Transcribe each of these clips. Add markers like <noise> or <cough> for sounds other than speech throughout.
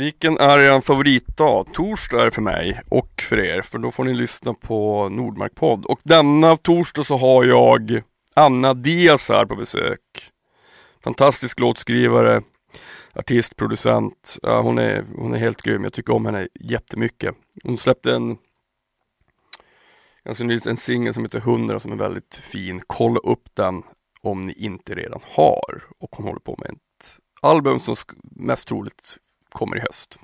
Vilken är er favoritdag? Torsdag är det för mig och för er, för då får ni lyssna på Nordmark podd. Och denna torsdag så har jag Anna Diaz här på besök. Fantastisk låtskrivare, artist, producent. Ja, hon, är, hon är helt grym. Jag tycker om henne jättemycket. Hon släppte en ganska nyligen en singel som heter 100 som är väldigt fin. Kolla upp den om ni inte redan har. Och hon håller på med ett album som mest troligt kommer i höst.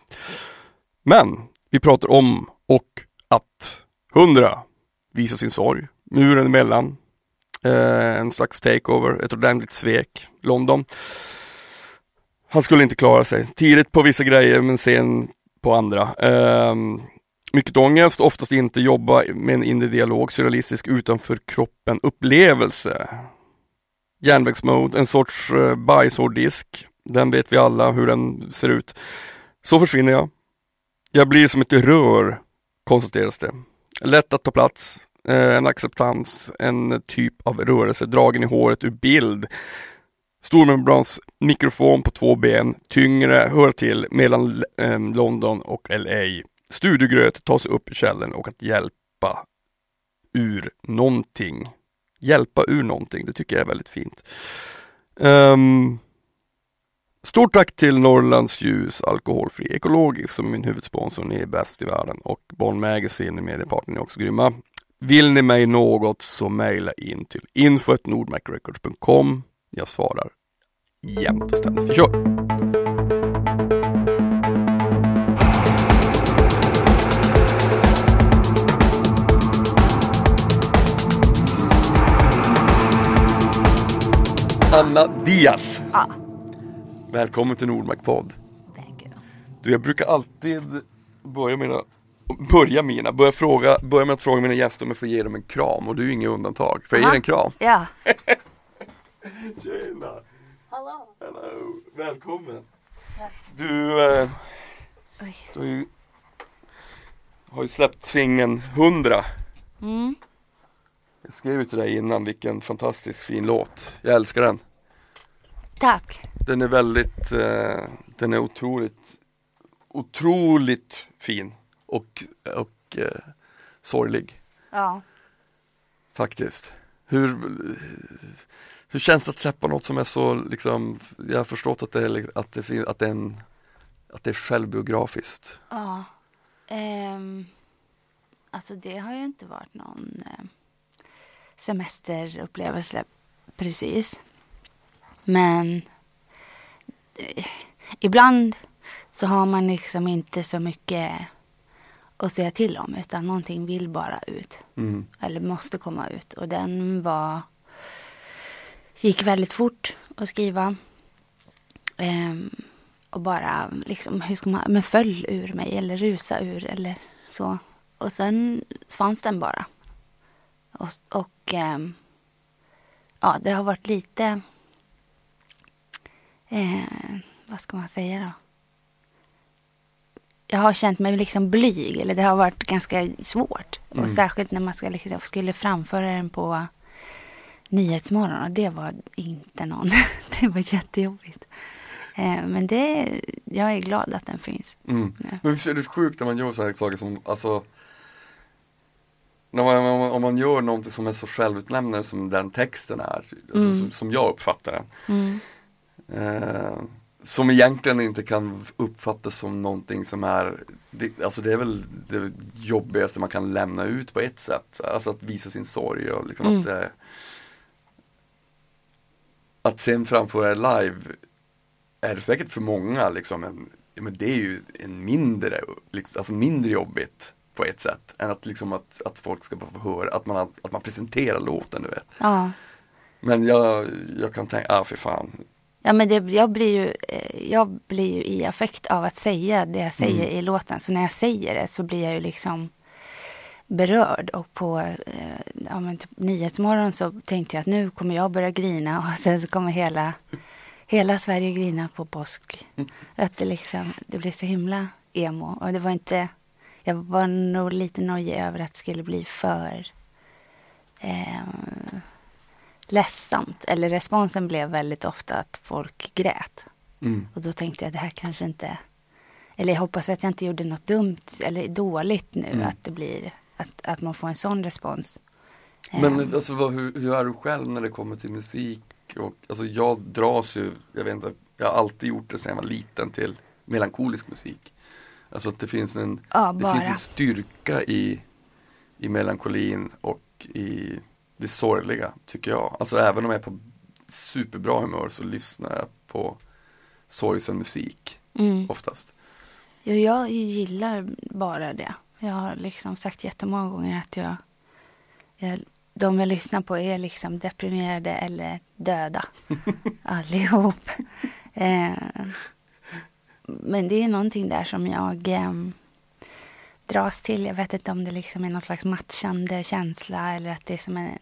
Men vi pratar om och att 100 visar sin sorg, muren emellan, eh, en slags takeover, ett ordentligt svek, London. Han skulle inte klara sig, tidigt på vissa grejer men sen på andra. Eh, mycket ångest, oftast inte jobba med en inre dialog, surrealistisk utanför kroppen upplevelse. Järnvägsmode, en sorts eh, bajshårddisk. Den vet vi alla hur den ser ut. Så försvinner jag. Jag blir som ett rör, konstateras det. Lätt att ta plats, eh, en acceptans, en typ av rörelse, dragen i håret ur bild. Stormembrans mikrofon på två ben, tyngre, hör till mellan eh, London och LA. Studiogröt, ta sig upp i källaren och att hjälpa ur någonting. Hjälpa ur någonting, det tycker jag är väldigt fint. Um, Stort tack till Norrlands Ljus Alkoholfri Ekologisk som är min huvudsponsor. Ni är bäst i världen och Bonn Magazine, mediepartnern, är också grymma. Vill ni mig något så mejla in till info.nordmacrecords.com. Jag svarar jämt och ständigt. Vi kör! Anna Diaz. Ah. Välkommen till Nordmark podd. Thank you. Du, jag brukar alltid börja mina, börja mina, börja, fråga, börja med att fråga mina gäster om jag får ge dem en kram och du är inget undantag. Får jag ge dig en kram? Ja. <laughs> Tjena! Hallå. Hello. Välkommen! Du, eh, du har ju, har ju släppt singeln 100. Mm. Jag skrev ju till dig innan vilken fantastiskt fin låt. Jag älskar den. Tack. Den är väldigt, eh, den är otroligt, otroligt fin och, och eh, sorglig Ja. faktiskt. Hur, hur känns det att släppa något som är så liksom, jag har förstått att det är, att det, fin- att det är, en, att det är självbiografiskt. Ja. Ehm, alltså det har ju inte varit någon eh, semesterupplevelse precis. Men ibland så har man liksom inte så mycket att säga till om utan någonting vill bara ut. Mm. Eller måste komma ut. Och den var gick väldigt fort att skriva. Ehm, och bara liksom, hur ska man, men föll ur mig eller rusa ur eller så. Och sen fanns den bara. Och, och ehm, ja, det har varit lite, eh, vad ska man säga då? Jag har känt mig liksom blyg, eller det har varit ganska svårt. Mm. Och särskilt när man ska, liksom, skulle framföra den på Nyhetsmorgon. Och det var inte någon, <laughs> det var jättejobbigt. Eh, men det, jag är glad att den finns. Mm. Ja. Men visst är det sjukt när man gör så här saker som, alltså när man, om, man, gör någonting som är så självutlämnande som den texten är, alltså, Mm. som, som jag uppfattar den. Mm. Eh, som egentligen inte kan uppfattas som någonting som är, det, alltså det är väl det jobbigaste man kan lämna ut på ett sätt. Alltså att visa sin sorg och liksom Mm. att eh, Att sen framföra det live är säkert för många liksom en, men det är ju en mindre, liksom, alltså mindre jobbigt på ett sätt än att liksom att, att folk ska bara få höra, att man, att man presenterar låten du vet. Ja. Men jag, jag kan tänka, ah för fan, Ja, men det, jag, blir ju, eh, jag blir ju i affekt av att säga det jag säger Mm. i låten. Så när jag säger det så blir jag ju liksom berörd. Och på eh, ja, men typ Nyhetsmorgon så tänkte jag att nu kommer jag börja grina <laughs> och sen så kommer hela, hela Sverige grina på påsk. Att det liksom, det blir så himla emo. Och det var inte, jag var nog lite nojig över att det skulle bli för eh, ledsamt. Eller responsen blev väldigt ofta att folk grät. mm, Och då tänkte jag det här kanske inte eller jag hoppas att jag inte gjorde något dumt eller dåligt nu, Mm. att det blir, att, att man får en sån respons. Men Ehm, alltså, vad, hur, hur är du själv när det kommer till musik? Och, alltså, jag dras ju, jag vet inte, jag har alltid gjort det sedan jag var liten till melankolisk musik. Alltså att det finns en, ja, det finns en styrka i, i melankolin och i det sorgliga, tycker jag. Alltså även om jag är på superbra humör så lyssnar jag på sorgsen musik Mm. oftast. Jo, jag gillar bara det. Jag har liksom sagt jättemånga gånger att jag, jag de jag lyssnar på är liksom deprimerade eller döda. <laughs> Allihop. Eh, men det är någonting där som jag eh, dras till. Jag vet inte om det liksom är någon slags matchande känsla eller att det är som en,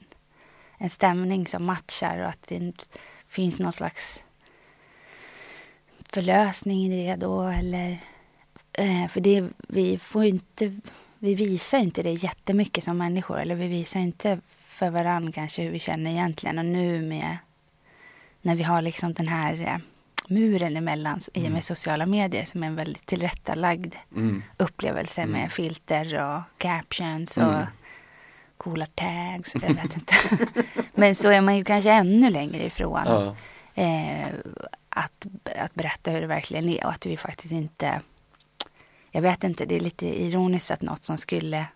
en stämning som matchar och att det finns någon slags förlösning i det då eller eh, för det, vi får inte, vi visar inte det jättemycket som människor eller vi visar inte för varandra kanske hur vi känner egentligen och nu med när vi har liksom den här eh, muren emellan i och Mm. med sociala medier som är en väldigt tillrättalagd Mm. upplevelse Mm. med filter och captions och Mm. Coola tags. Jag vet inte. <laughs> Men så är man ju kanske ännu längre ifrån Ja. eh, att, att berätta hur det verkligen är och att vi faktiskt inte... Jag vet inte, det är lite ironiskt att något som skulle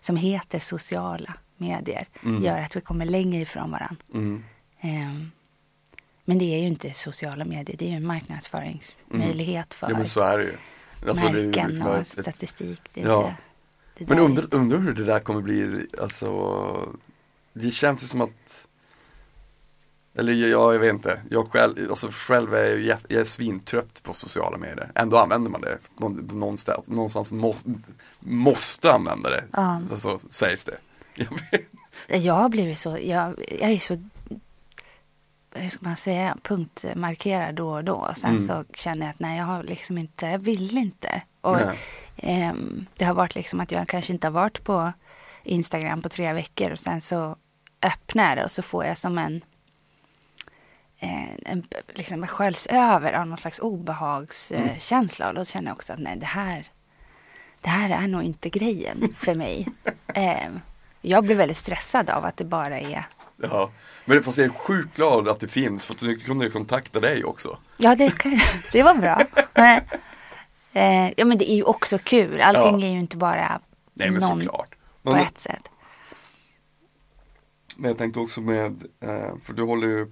som heter sociala medier Mm. gör att vi kommer längre ifrån varandra. Mm. Eh, men det är ju inte sociala medier, det är ju en marknadsföringsmöjlighet för Mm. ja men så är det ju. Alltså, det märken liksom och ett- statistik. Det Ja. Men undrar, undrar hur det där kommer bli, alltså Det känns ju som att Eller ja, jag vet inte, jag själv, alltså själv är jag, jag är svintrött på sociala medier Ändå använder man det, Nå- någonstans, någonstans må, måste använda det, Ja. så, så sägs det jag. Jag har blivit så, jag, jag är så, hur ska man säga, punktmarkerad då och då. Sen Mm. så känner jag att nej, jag har liksom inte, jag vill inte. Och ehm, det har varit liksom att jag kanske inte har varit på Instagram på tre veckor och sen så öppnar jag det och så får jag som en, eh, en liksom jag sköljs över av någon slags obehagskänsla. Och då känner jag också att nej, det här, det här är nog inte grejen för mig. <laughs> eh, jag blir väldigt stressad av att det bara är Ja, men fast jag är sjukt glad att det finns för att nu kunde jag kontakta dig också Ja, det, <laughs> det var bra. Men, eh, ja, men det är ju också kul. Allting Ja. är ju inte bara Nej men någon såklart på men, ett sätt. men jag tänkte också med, eh, för du håller ju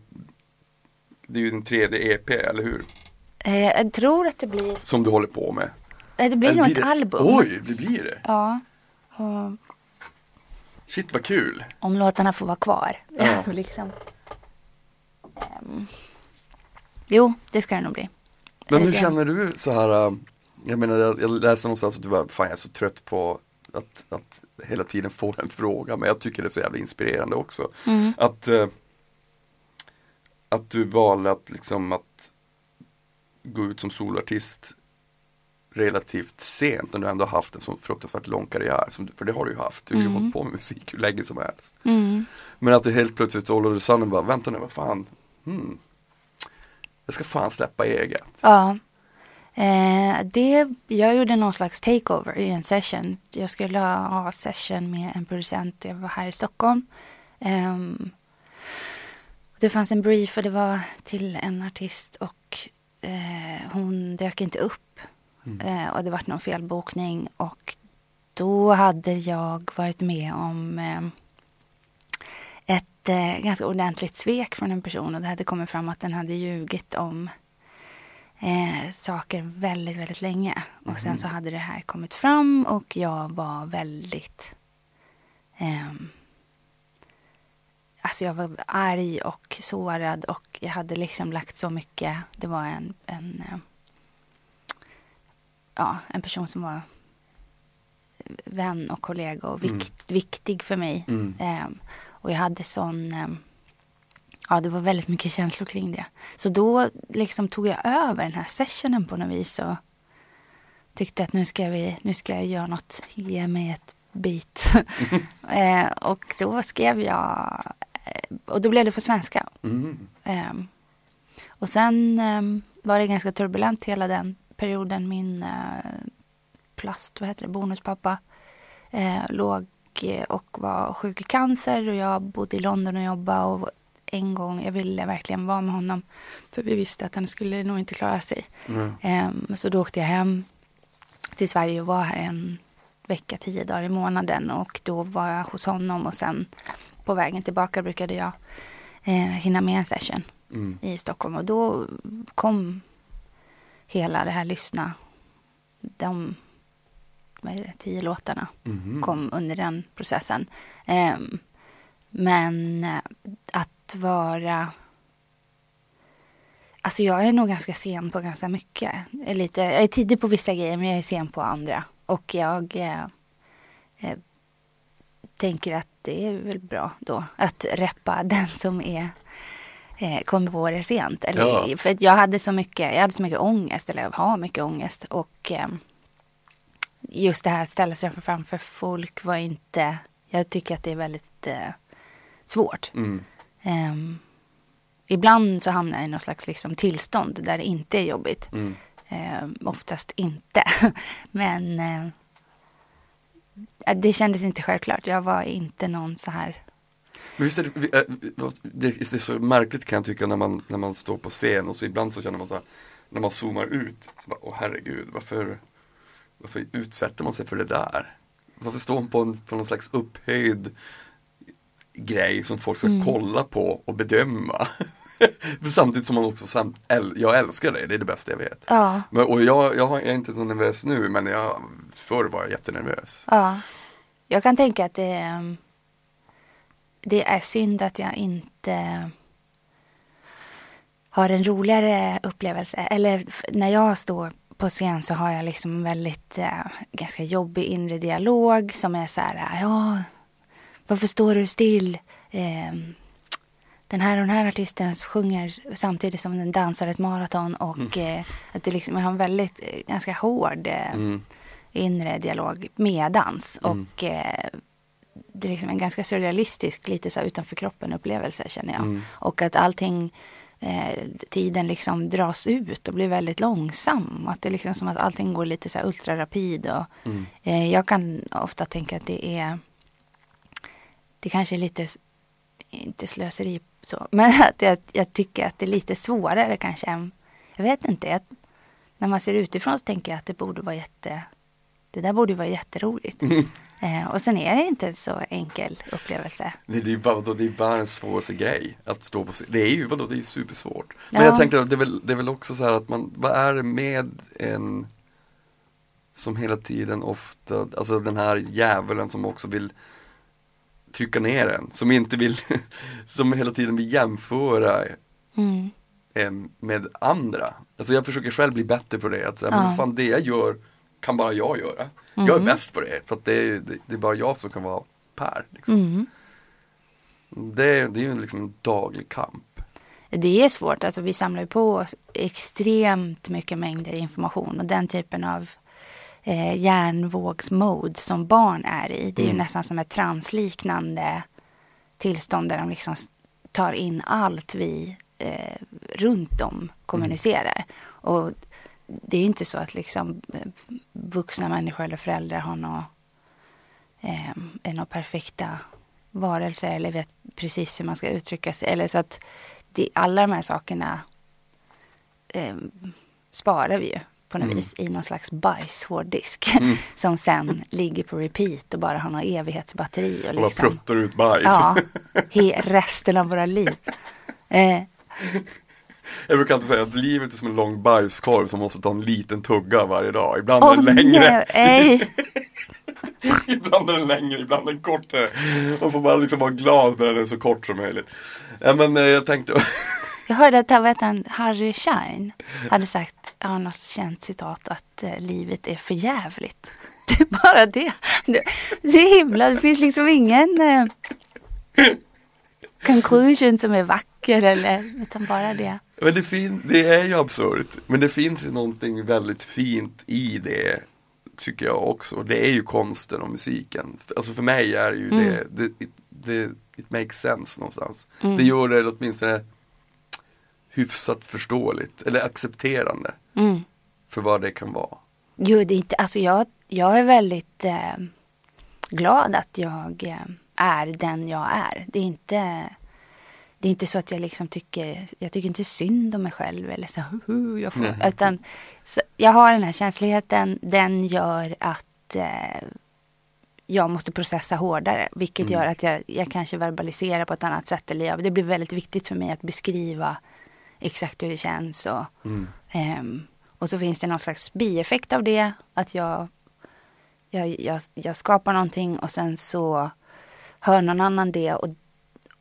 Det är ju din tredje EP, eller hur? Eh, jag tror att det blir, Som du håller på med eh, det blir nog ett det- album. Oj, det blir det? Ja. Och Shit vad kul! om låtarna får vara kvar. Ja. <laughs> liksom. Ehm, jo, det ska det nog bli. Men hur känner du så här, äh, jag menar jag, jag läste någonstans att du var, fan jag är så trött på att, att hela tiden få en fråga, men jag tycker det är så jävla inspirerande också. Mm. Att, äh, att du valde att liksom att gå ut som soloartist relativt sent när du ändå haft en så fruktansvärt lång karriär, som, för det har du ju haft, du har ju Mm. hållit på med musik hur länge som helst. Mm. Men att det helt plötsligt så all of sudden bara, vänta nu, vad fan, hmm. Jag ska fan släppa eget. Ja. Eh, det, jag gjorde någon slags takeover i en session. Jag skulle ha, ha session med en producent. Jag var här i Stockholm. Ehm, det fanns en brief och det var till en artist och eh, hon dök inte upp. Mm. Eh, och det var någon felbokning och då hade jag varit med om eh, ett eh, ganska ordentligt svek från en person och det hade kommit fram att den hade ljugit om eh, saker väldigt, väldigt länge. Och sen så hade det här kommit fram och jag var väldigt... ehm, alltså jag var arg och sårad och jag hade liksom lagt så mycket. Det var en, en, eh, ja, en person som var vän och kollega och vikt, viktig för mig. Mm. Ehm, och jag hade sån... ehm, ja, det var väldigt mycket känslor kring det. Så då liksom tog jag över den här sessionen på något vis och tyckte att nu ska, vi, nu ska jag göra något, ge mig ett beat. <laughs> eh, och då skrev jag, eh, och då blev det på svenska. Mm. Ehm, och sen ehm, var det ganska turbulent hela den perioden min eh, plast, vad heter det, bonuspappa eh, låg eh, och var sjuk i cancer och jag bodde i London och jobbade och en gång, jag ville verkligen vara med honom för vi visste att han skulle nog inte klara sig. Mm. Så då åkte jag hem till Sverige och var här en vecka, tio dagar i månaden och då var jag hos honom och sen på vägen tillbaka brukade jag eh, hinna med en session Mm. i Stockholm och då kom hela det här lyssna, de det, tio låtarna Mhm. kom under den processen. Ehm, men eh, att vara... Alltså jag är nog ganska sen på ganska mycket. Jag är, lite, jag är tidig på vissa grejer men jag är sen på andra. Och jag eh, eh, tänker att det är väl bra då att reppa <laughs> den som är eh, kommer på det sent. Eller, Ja. För jag hade så mycket, jag hade så mycket ångest, eller jag har mycket ångest. Och eh, just det här att ställa sig framför folk var inte, jag tycker att det är väldigt eh, svårt. Mm. Ehm, ibland så hamnar jag i något slags liksom, tillstånd där det inte är jobbigt. Mm. Ehm, oftast inte. <laughs> Men eh, det kändes inte självklart. Jag var inte någon så här Men visst är det, vad- det, är så märkligt kan jag tycka när man, när man står på scen och så ibland så känner man så här, när man zoomar ut, så bara, åh herregud, varför, varför utsätter man sig för det där? Varför står man på, en, på någon slags upphöjd grej som folk ska Mm. kolla på och bedöma? <laughs> Samtidigt som man också, sam, äl, jag älskar det, det är det bästa jag vet. Ja, Men, och jag, jag är inte så nervös nu men jag, förr var jag jättenervös. ja. Jag kan tänka att det, ehm, det är synd att jag inte har en roligare upplevelse. Eller när jag står på scen så har jag liksom en väldigt eh, ganska jobbig inre dialog som är så här, ja, varför står du still? Ehm, den här och den här artisten sjunger samtidigt som den dansar ett maraton och eh, att det liksom, jag har en väldigt eh, ganska hård eh, Mm. inre dialog med dans. Mm. Och eh, det är liksom en ganska surrealistisk, lite så utanför kroppen upplevelse känner jag. Mm. Och att allting, eh, tiden liksom dras ut och blir väldigt långsam. Att det är liksom som att allting går lite så här ultrarapid. Och, Mm. eh, jag kan ofta tänka att det är, det kanske är lite, inte slöseri så, <laughs> men att jag, jag tycker att det är lite svårare kanske än, jag vet inte, jag, när man ser utifrån så tänker jag att det borde vara jätte, det där borde vara jätteroligt. Eh, och sen är det inte en så enkel upplevelse. Nej, det är bara, vadå, det är bara en svåraste grej att stå på scen. Det är ju, vadå, det är supersvårt. Men Ja. jag tänkte att det är, väl, det är väl också så här att man, vad är det med en som hela tiden ofta, alltså den här djävulen som också vill trycka ner en, som inte vill, <laughs> som hela tiden vill jämföra Mm. en med andra. Alltså jag försöker själv bli bättre på det, att säga, Ja. men fan det jag gör kan bara jag göra. Jag är bäst på det, för att det är, det, det är bara jag som kan vara Per. Liksom. Mm. Det, det är ju liksom en daglig kamp. Det är svårt, alltså vi samlar ju på oss extremt mycket mängder information och den typen av eh, hjärnvågsmode som barn är i. Det är ju nästan som ett transliknande tillstånd där de liksom tar in allt vi eh, runt om kommunicerar. Och det är inte så att liksom eh, vuxna människor eller föräldrar har några eh, är några perfekta varelser eller vet precis hur man ska uttrycka sig. Eller så att det, alla de här sakerna eh, sparar vi ju på något Mm. vis i någon slags bajshårddisk <laughs> som sen ligger på repeat och bara har någon evighetsbatteri. Och Och liksom, pruttar ut bajs. ja, <laughs> he, resten av våra liv. Eh, <laughs> Jag brukar alltid säga att livet är som en lång bajskorv som måste ta en liten tugga varje dag. Ibland är Åh den längre, nej, <laughs> ibland är den längre, ibland är den kortare. Man får bara liksom vara glad när den är så kort som möjligt. Ja men eh, jag tänkte, <laughs> Jag hörde att han, Harry Schein hade sagt, har något känt citat, att eh, livet är för jävligt. Det är bara det. Det, det är himla, det finns liksom ingen eh, conclusion som är vacker eller, utan bara det. Men det, fin, det är ju absurt. Men det finns ju någonting väldigt fint i det. Tycker jag också. Det är ju konsten och musiken. Alltså för mig är ju Mm. det, det, it, det, it makes sense någonstans. Det gör det åtminstone hyfsat förståeligt eller accepterande. Mm. för vad det kan vara? Jo, det är inte, alltså jag, jag är väldigt eh, glad att jag eh, är den jag är. Det är inte det är inte så att jag liksom tycker, jag tycker inte synd om mig själv eller så, hu, jag får, utan så, jag har den här känsligheten, den gör att eh, jag måste processa hårdare, vilket Mm. gör att jag, jag kanske verbaliserar på ett annat sätt. Eller jag, det blir väldigt viktigt för mig att beskriva exakt hur det känns. Och, Mm. ehm, och så finns det någon slags bieffekt av det, att jag, jag, jag, jag skapar någonting och sen så hör någon annan det och,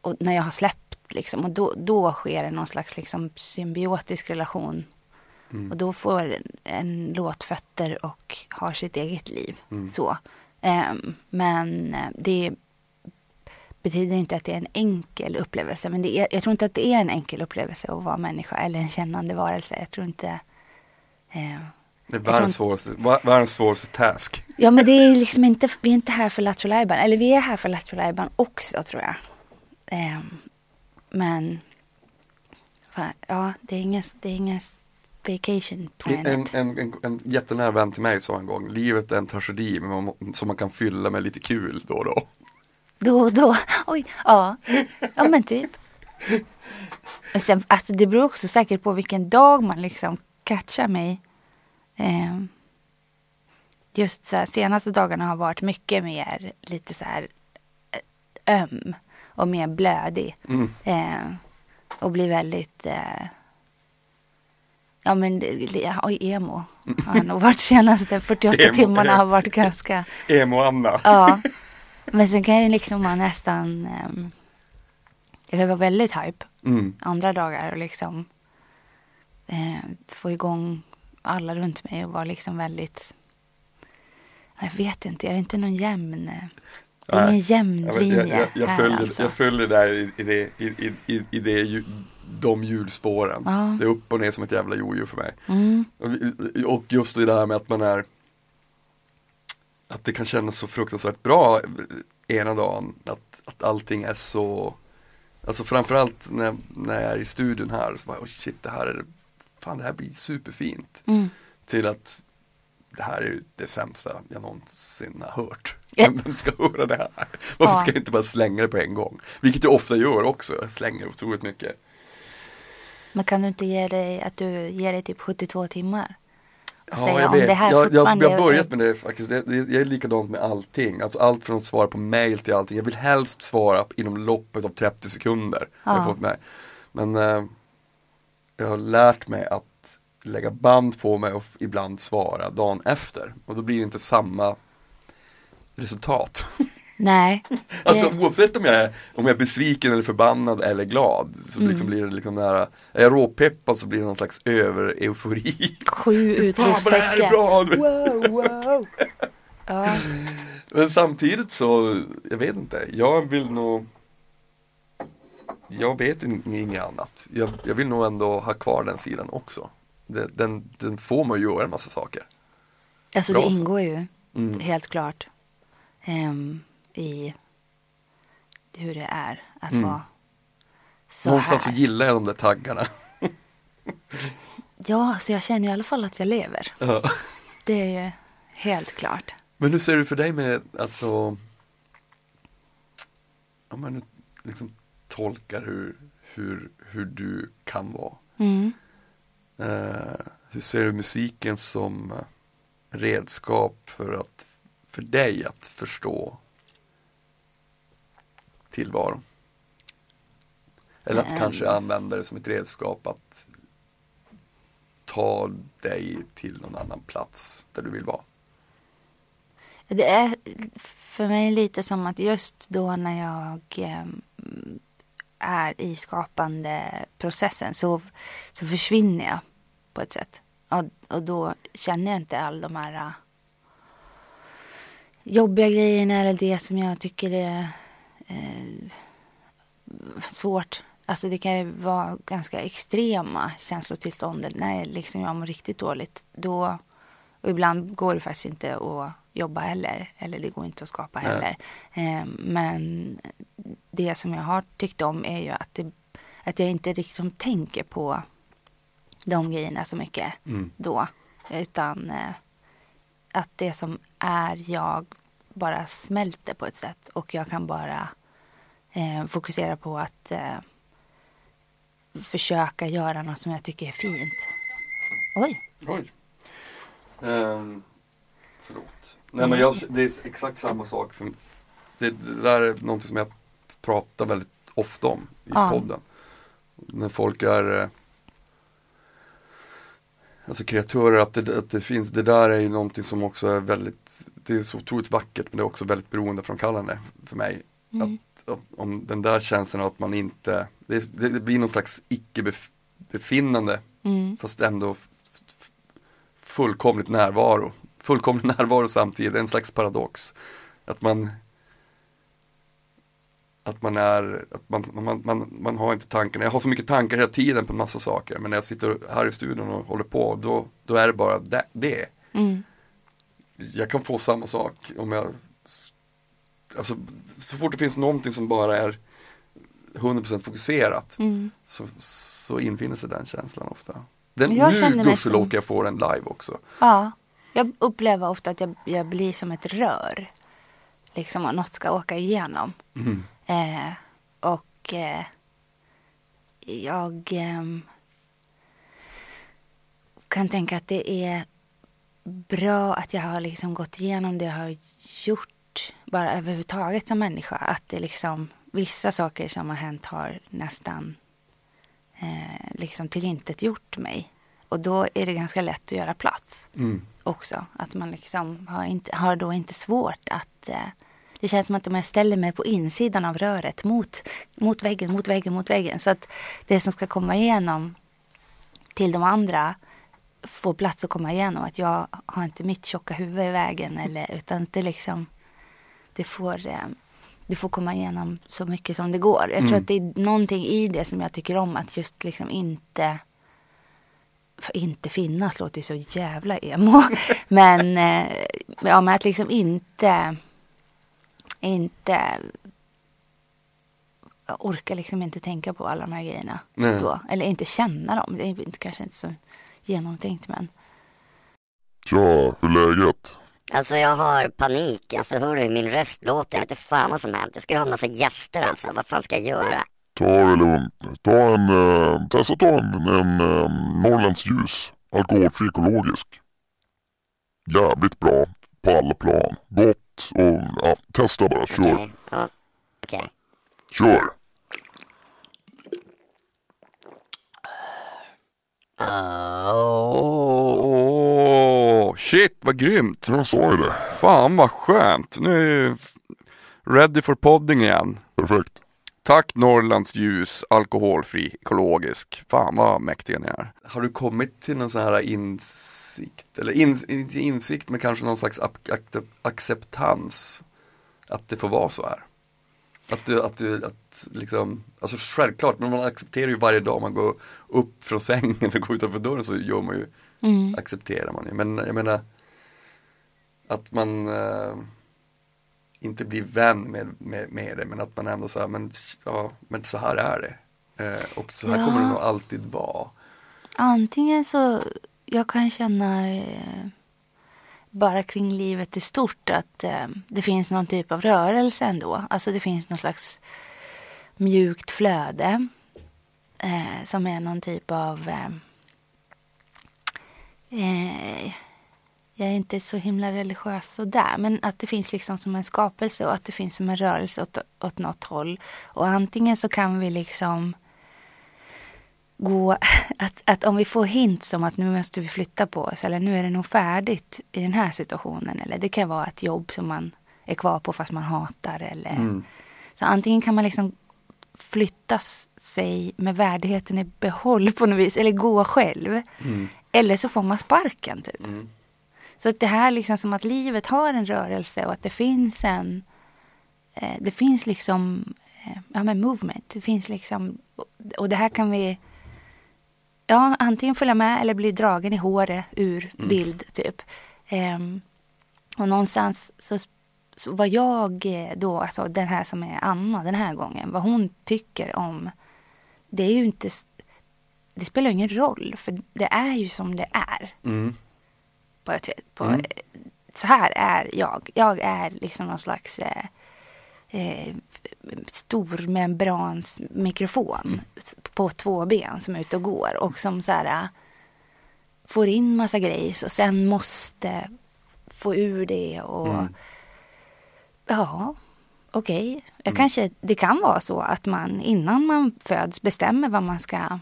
och när jag har släppt liksom, och då, då sker det någon slags liksom, symbiotisk relation. Mm. Och då får en, en låt fötter och har sitt eget liv. Mm. Så. Ehm, men eh, det betyder inte att det är en enkel upplevelse. Men det är, jag tror inte att det är en enkel upplevelse att vara människa eller en kännande varelse. Jag tror inte... Eh, Det är världens svåraste, världens svåraste task. ja men det är liksom inte, vi är inte här för Lattjo. Eller vi är här för Lattjo också tror jag. Ehm, men ja, det är ingen, det är ingen vacation planet. En, en, en, en jättenära vän till mig sa en gång, livet är en tragedi men man, som man kan fylla med lite kul då och då. Då och då. Oj, ja. Ja men typ. Men sen, alltså det beror också säkert på vilken dag man liksom catchar mig. Ehm, just så här, senaste dagarna har varit mycket mer lite så här eh, öm och mer blödig. Mm. Ehm, och blir väldigt eh, Ja men oj, emo har nog varit senaste 48 Emo, timmarna har varit ganska Emo-Anna. Ja. Men sen kan jag liksom vara nästan... Um, jag kan vara väldigt hype Mm. andra dagar och liksom eh, få igång alla runt mig och vara liksom väldigt... Jag vet inte, jag är inte någon jämn... Nej. ingen jämn linje jag, jag, jag, här följer, alltså. jag följer där i, i, det, i, i, i, det, ju- de hjulspåren. Ja. Det är upp och ner som ett jävla jojo för mig. Mm, Och- just det där med att man är Att det kan kännas så fruktansvärt bra ena dagen att, att allting är så Alltså framförallt när, när jag är i studion här så bara oh shit det här är Fan det här blir superfint mm. Till att Det här är det sämsta jag någonsin har hört. <laughs> Vem ska höra det här? Varför Ja. ska jag inte bara slänga det på en gång? Vilket jag ofta gör också, jag slänger otroligt mycket Men kan du inte ge dig att du ger dig typ 72 timmar? Och Ja, säga jag om vet. det här jag, jag, jag har börjat med det faktiskt. Det, det, jag är likadant med allting. Alltså allt från att svara på mail till allting. Jag vill helst svara inom loppet av 30 sekunder. Har jag Ja. fått med. Men eh, jag har lärt mig att lägga band på mig och ibland svara dagen efter. Och då blir det inte samma resultat. Nej. <laughs> Alltså det- oavsett om jag, är, om jag är besviken eller förbannad eller glad så Mm. liksom blir det liksom nära, är jag råpeppad så blir det någon slags över-eufori. Sju <laughs> Fan vad det här är utropstecken. bra! Wow, wow. Ja. Men samtidigt så, jag vet inte, jag vill nog Jag vet in- inget annat. Jag, jag vill nog ändå ha kvar den sidan också. Den, den, den får mig att göra en massa saker. Alltså Bra det så. ingår ju Mm. helt klart ehm, i hur det är att Mm. vara så Någonstans så här. gillar jag de där taggarna. <laughs> Ja, så jag känner i alla fall att jag lever. Ja. Det är ju helt klart. Men hur ser det för dig med, alltså Om man nu liksom tolkar hur, hur, hur du kan vara. Mm. Eh, hur ser du musiken som redskap för, att, för dig att förstå tillvaron? Eller att Ehm. kanske använda det som ett redskap att ta dig till någon annan plats där du vill vara. Det är för mig lite som att just då när jag ehm, är i skapande processen så, så försvinner jag på ett sätt. Och, och då känner jag inte all de här jobbiga grejerna eller det som jag tycker är eh, svårt. Alltså det kan ju vara ganska extrema känslotillstånd när liksom jag mår riktigt dåligt. Då, och ibland går det faktiskt inte att jobba heller. Eller det går inte att skapa Nej. heller. Eh, men det som jag har tyckt om är ju att, det, att jag inte liksom tänker på de grejerna så mycket Mm. då. Utan eh, att det som är jag bara smälter på ett sätt och jag kan bara eh, fokusera på att eh, försöka göra något som jag tycker är fint. Oj! Oj. Um, förlåt. Nej men jag, det är exakt samma sak. För det, det där är någonting som jag pratar väldigt ofta om i Ja. podden. När folk är eh, Alltså kreatörer, att det, att det finns, det där är ju någonting som också är väldigt Det är så otroligt vackert men det är också väldigt beroendeframkallande för mig. Mm. Att, att, om den där känslan att man inte Det, det, blir någon slags icke-befinnande Mm. fast ändå fullkomligt närvaro. Fullkomlig <laughs> närvaro samtidigt, en slags paradox. Att man att man är, att man, man, man, man har inte tankarna, jag har så mycket tankar hela tiden på en massa saker men när jag sitter här i studion och håller på då, då är det bara det, det. Mm. Jag kan få samma sak om jag Alltså så fort det finns någonting som bara är 100% fokuserat Mm. så, så infinner sig den känslan ofta. Den, Jag nu gudskelov som- kan jag få den live också. Ja, jag upplever ofta att jag, jag blir som ett rör. Liksom att något ska åka igenom. Eh, och eh, jag ehm, kan tänka att det är bra att jag har liksom gått igenom det jag har gjort bara överhuvudtaget som människa. Att det liksom vissa saker som har hänt har nästan eh, liksom tillintetgjort mig. Och då är det ganska lätt att göra plats Mm. också. Att man liksom har, inte, har då inte svårt att... Eh, det känns som att om jag ställer mig på insidan av röret mot, mot väggen, mot väggen, mot väggen. Så att det som ska komma igenom till de andra får plats att komma igenom. Att jag har inte mitt tjocka huvud i vägen. Eller, utan det liksom... Det får, eh, det får komma igenom så mycket som det går. Jag tror Mm. att det är någonting i det som jag tycker om. Att just liksom inte inte finnas låter ju så jävla emo. <laughs> men, eh, ja, men att liksom inte, inte jag orkar liksom inte tänka på alla de här grejerna Nej. då. Eller inte känna dem. Det är inte, kanske inte så genomtänkt men. Tja, hur är läget? Alltså jag har panik, alltså hör du hur min röst låter? Jag vet inte fan vad som hänt. Jag ska ju ha en massa gäster alltså, vad fan ska jag göra? Ta det lugnt. Ta en, eh, testa ta en, en eh, Norrlands ljus. Alkoholfri ekologisk. Jävligt bra på alla plan. Gott och ja, testa bara. Kör. Okej, okej. Kör. Åh, shit vad grymt! Jag sa ju det. Fan vad skönt! Nu är jag ready for podding igen. Perfekt. Tack Norrlands ljus, alkoholfri, ekologisk. Fan vad mäktiga ni är. Har du kommit till någon sån här insikt, eller in, inte insikt men kanske någon slags acceptans att det får vara så här? Att du, att du, att liksom, alltså självklart, men man accepterar ju varje dag man går upp från sängen och går utanför dörren så gör man ju, Mm. accepterar man ju. Men jag menar, att man eh, inte blir vän med, med, med det, men att man ändå säger, men, ja, men så här är det. Eh, och så här Ja. kommer det nog alltid vara. Antingen så, jag kan känna eh, bara kring livet i stort att eh, det finns någon typ av rörelse ändå. Alltså det finns någon slags mjukt flöde eh, som är någon typ av eh, eh jag är inte så himla religiös sådär, men att det finns liksom som en skapelse och att det finns som en rörelse åt, åt något håll. Och antingen så kan vi liksom gå, <laughs> att, att om vi får hint som att nu måste vi flytta på oss eller nu är det nog färdigt i den här situationen. Eller det kan vara ett jobb som man är kvar på fast man hatar. Eller, Mm. Så antingen kan man liksom flytta sig med värdigheten i behåll på något vis eller gå själv. Mm. Eller så får man sparken typ. Mm. Så att det här liksom som att livet har en rörelse och att det finns en eh, det finns liksom eh, ja, men movement. Det finns liksom och det här kan vi ja, antingen följa med eller bli dragen i håret ur bild typ. Ehm, och någonstans så, så vad jag eh, då, alltså den här som är Anna den här gången, vad hon tycker om det är ju inte, det spelar ingen roll för det är ju som det är. Mm. På på, Mm. Så här är jag. Jag är liksom någon slags eh, eh, stor membrans mikrofon s- på två ben som är ute och går och som så här eh, får in massa grejs och sen måste få ur det och Mm. ja, okej. Jag kanske, det kan vara så att man innan man föds bestämmer vad man ska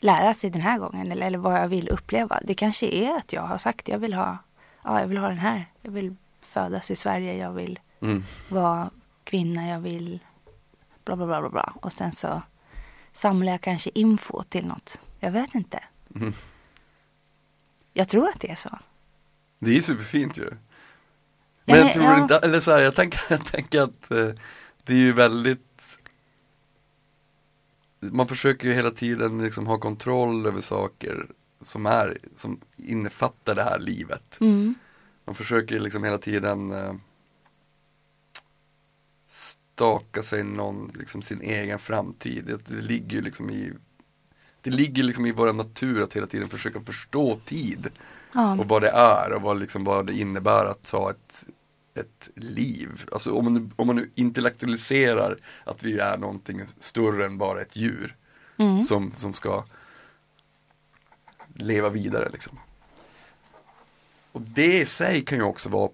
lära sig den här gången eller, eller vad jag vill uppleva. Det kanske är att jag har sagt jag vill ha, ja, jag vill ha den här. Jag vill födas i Sverige, jag vill Mm. vara kvinna, jag vill bla bla bla bla bla. Och sen så samlar jag kanske info till något. Jag vet inte. Mm. Jag tror att det är så. Det är superfint ju. Ja, Men jag men- tror ja. inte, eller så här, jag tänker, jag tänker att eh, det är ju väldigt Man försöker ju hela tiden liksom ha kontroll över saker som är, som innefattar det här livet. Mm. Man försöker liksom hela tiden eh, staka sig någon, liksom sin egen framtid. Det, det ligger ju liksom i Det ligger liksom i vår natur att hela tiden försöka förstå tid Ja. och vad det är och vad, liksom, vad det innebär att ha ett, ett liv. Alltså om man, om man nu intellektualiserar att vi är någonting större än bara ett djur Mm. som, som ska leva vidare liksom. Och det i sig kan ju också vara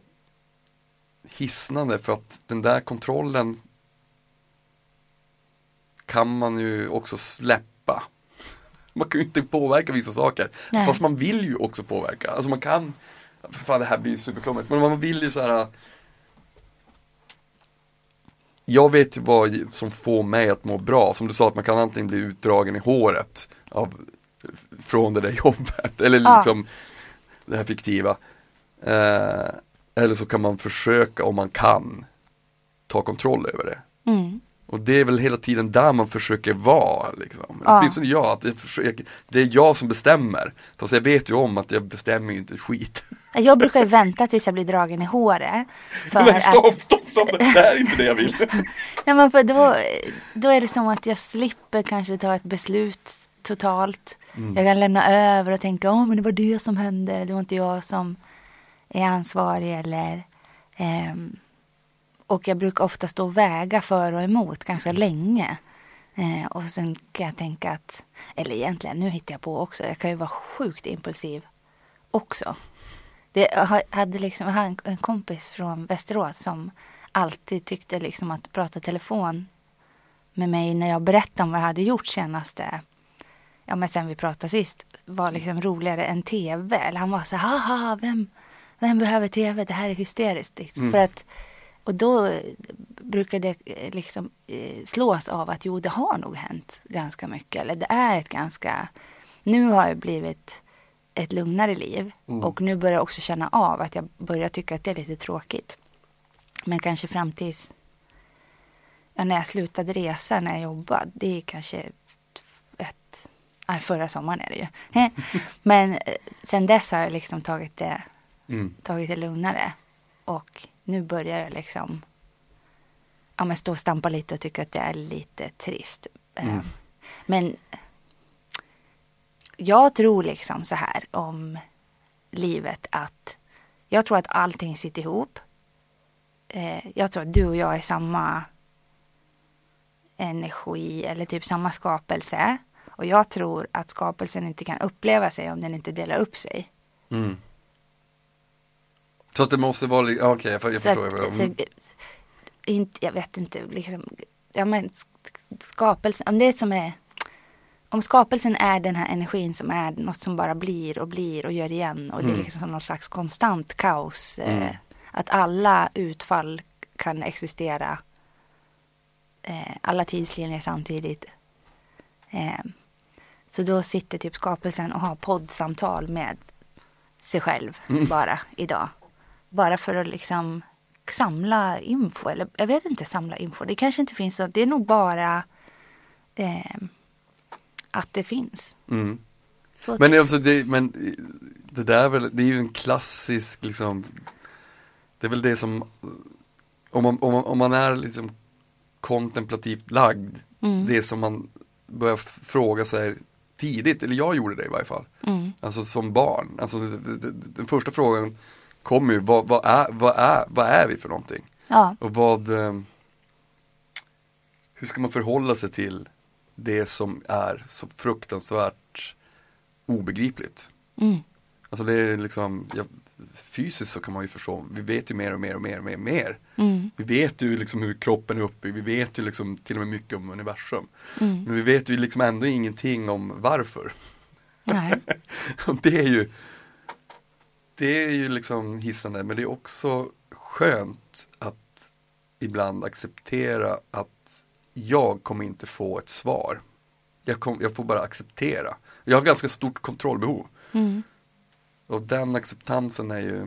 hisnande för att den där kontrollen kan man ju också släppa. <laughs> Man kan ju inte påverka vissa saker. Nej. Fast man vill ju också påverka. Alltså man kan, för fan det här blir superflummigt, men man vill ju så här. Jag vet ju vad som får mig att må bra. Som du sa att man kan antingen bli utdragen i håret av, från det där jobbet. <laughs> Eller liksom det här fiktiva. Eh, eller så kan man försöka om man kan ta kontroll över det. Mm. Och det är väl hela tiden där man försöker vara liksom. Ja. Åtminstone jag, att jag försöker, det är jag som bestämmer. Fast jag vet ju om att jag bestämmer ju inte skit. <laughs> Jag brukar vänta tills jag blir dragen i håret. <laughs> För Men stopp, att, stopp, stopp, det här är inte det jag vill. <laughs> nej men för då, då är det som att jag slipper kanske ta ett beslut totalt. Mm. Jag kan lämna över och tänka, åh men det var det som hände, det var inte jag som är ansvarig eller ehm, och jag brukar ofta stå och väga för och emot ganska länge. Eh, och sen kan jag tänka att, eller egentligen, nu hittar jag på också, jag kan ju vara sjukt impulsiv också. Det, jag hade liksom, jag hade en, en kompis från Västerås som alltid tyckte liksom att prata telefon med mig när jag berättade om vad jag hade gjort senaste, ja men sen vi pratade sist, var liksom roligare än tv. Eller han var så här, haha, vem, vem behöver tv? Det här är hysteriskt. Liksom. För att, och då eh, brukade jag eh, liksom eh, slås av att jo, det har nog hänt ganska mycket. Eller det är ett ganska, nu har jag blivit ett lugnare liv. Och nu börjar jag också känna av att jag börjar tycka att det är lite tråkigt. Men kanske fram tills ja, när jag slutade resa när jag jobbade. Det är kanske ett, nej, förra sommaren är det ju. <laughs> Men sen dess har jag liksom tagit det, Mm. tagit det lugnare. Och nu börjar jag liksom ja, men stå och stampa lite och tycka att det är lite trist. Eh, Men jag tror liksom så här om livet att jag tror att allting sitter ihop. Eh, jag tror att du och jag är samma energi eller typ samma skapelse. Och jag tror att skapelsen inte kan uppleva sig om den inte delar upp sig. Mm. Så att det måste vara, okej jag, jag Så förstår. att, så, mm. inte, jag vet inte, liksom, ja, men sk- skapelsen, om det som är om skapelsen är den här energin som är något som bara blir och blir och gör igen och det är liksom som någon slags konstant kaos. Eh, att alla utfall kan existera eh, alla tidslinjer samtidigt. Eh, så då sitter typ skapelsen och har poddsamtal med sig själv bara idag. Bara för att liksom samla info. Eller jag vet inte, samla info. Det kanske inte finns så. Det är nog bara eh, att det finns. Mm. Men alltså det, men det där är väl, det är ju en klassisk liksom Det är väl det som Om man, om man, om man är liksom kontemplativt lagd Mm. Det som man börjar fråga sig tidigt, eller jag gjorde det i varje fall. Mm. Alltså som barn. Alltså, den första frågan kommer ju, vad, vad, är, vad, är, vad är vi för någonting? Ja. Och vad, eh, hur ska man förhålla sig till det som är så fruktansvärt obegripligt? Mm. Alltså det är liksom, ja, fysiskt så kan man ju förstå, vi vet ju mer och mer och mer och mer. Och mer. Mm. Vi vet ju liksom hur kroppen är uppbyggd, vi vet ju liksom till och med mycket om universum. Mm. Men vi vet ju liksom ändå ingenting om varför. Nej. <laughs> Det är ju Det är ju liksom hissande men det är också skönt att ibland acceptera att jag kommer inte få ett svar. Jag, kom, jag får bara acceptera. Jag har ganska stort kontrollbehov. Mm. Och den acceptansen är ju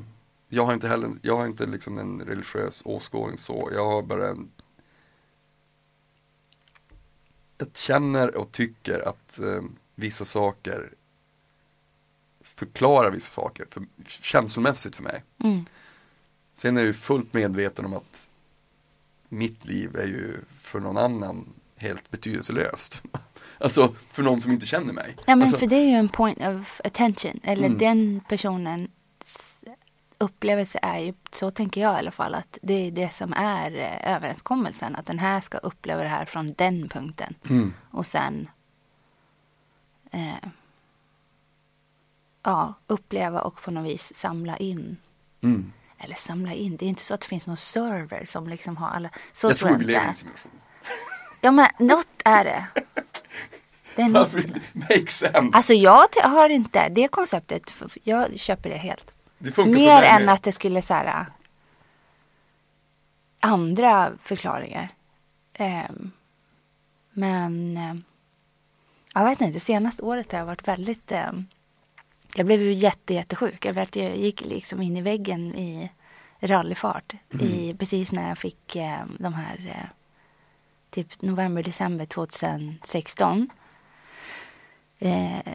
Jag har inte heller, jag har inte liksom en religiös åskådning så. Jag har bara en Jag känner och tycker att eh, vissa saker förklarar vissa saker för, känslomässigt för mig. Mm. Sen är jag ju fullt medveten om att mitt liv är ju för någon annan helt betydelselöst. <laughs> alltså för någon som inte känner mig. Ja men alltså, för det är ju en point of attention. Eller Mm. den personens upplevelse är ju, så tänker jag i alla fall, att det är det som är eh, överenskommelsen. Att den här ska uppleva det här från den punkten. mm, Och sen eh, ja, uppleva och på något vis samla in. mm. Eller samla in, det är inte så att det finns någon server som liksom har alla. Så Jag tror tror jag vi lever i en simulation. Ja men något är det. Det är <laughs> något. Makes sense. Alltså jag har inte det konceptet. Jag köper det helt. det Mer än att det skulle så här, äh, andra förklaringar. Ehm, men ehm, jag vet inte, det senaste året har jag varit väldigt ehm, jag blev ju jätte, jättesjuk. Jag, vet, jag gick liksom in i väggen i rallyfart. I, precis när jag fick ehm, de här eh, typ november, december 2016. Eh,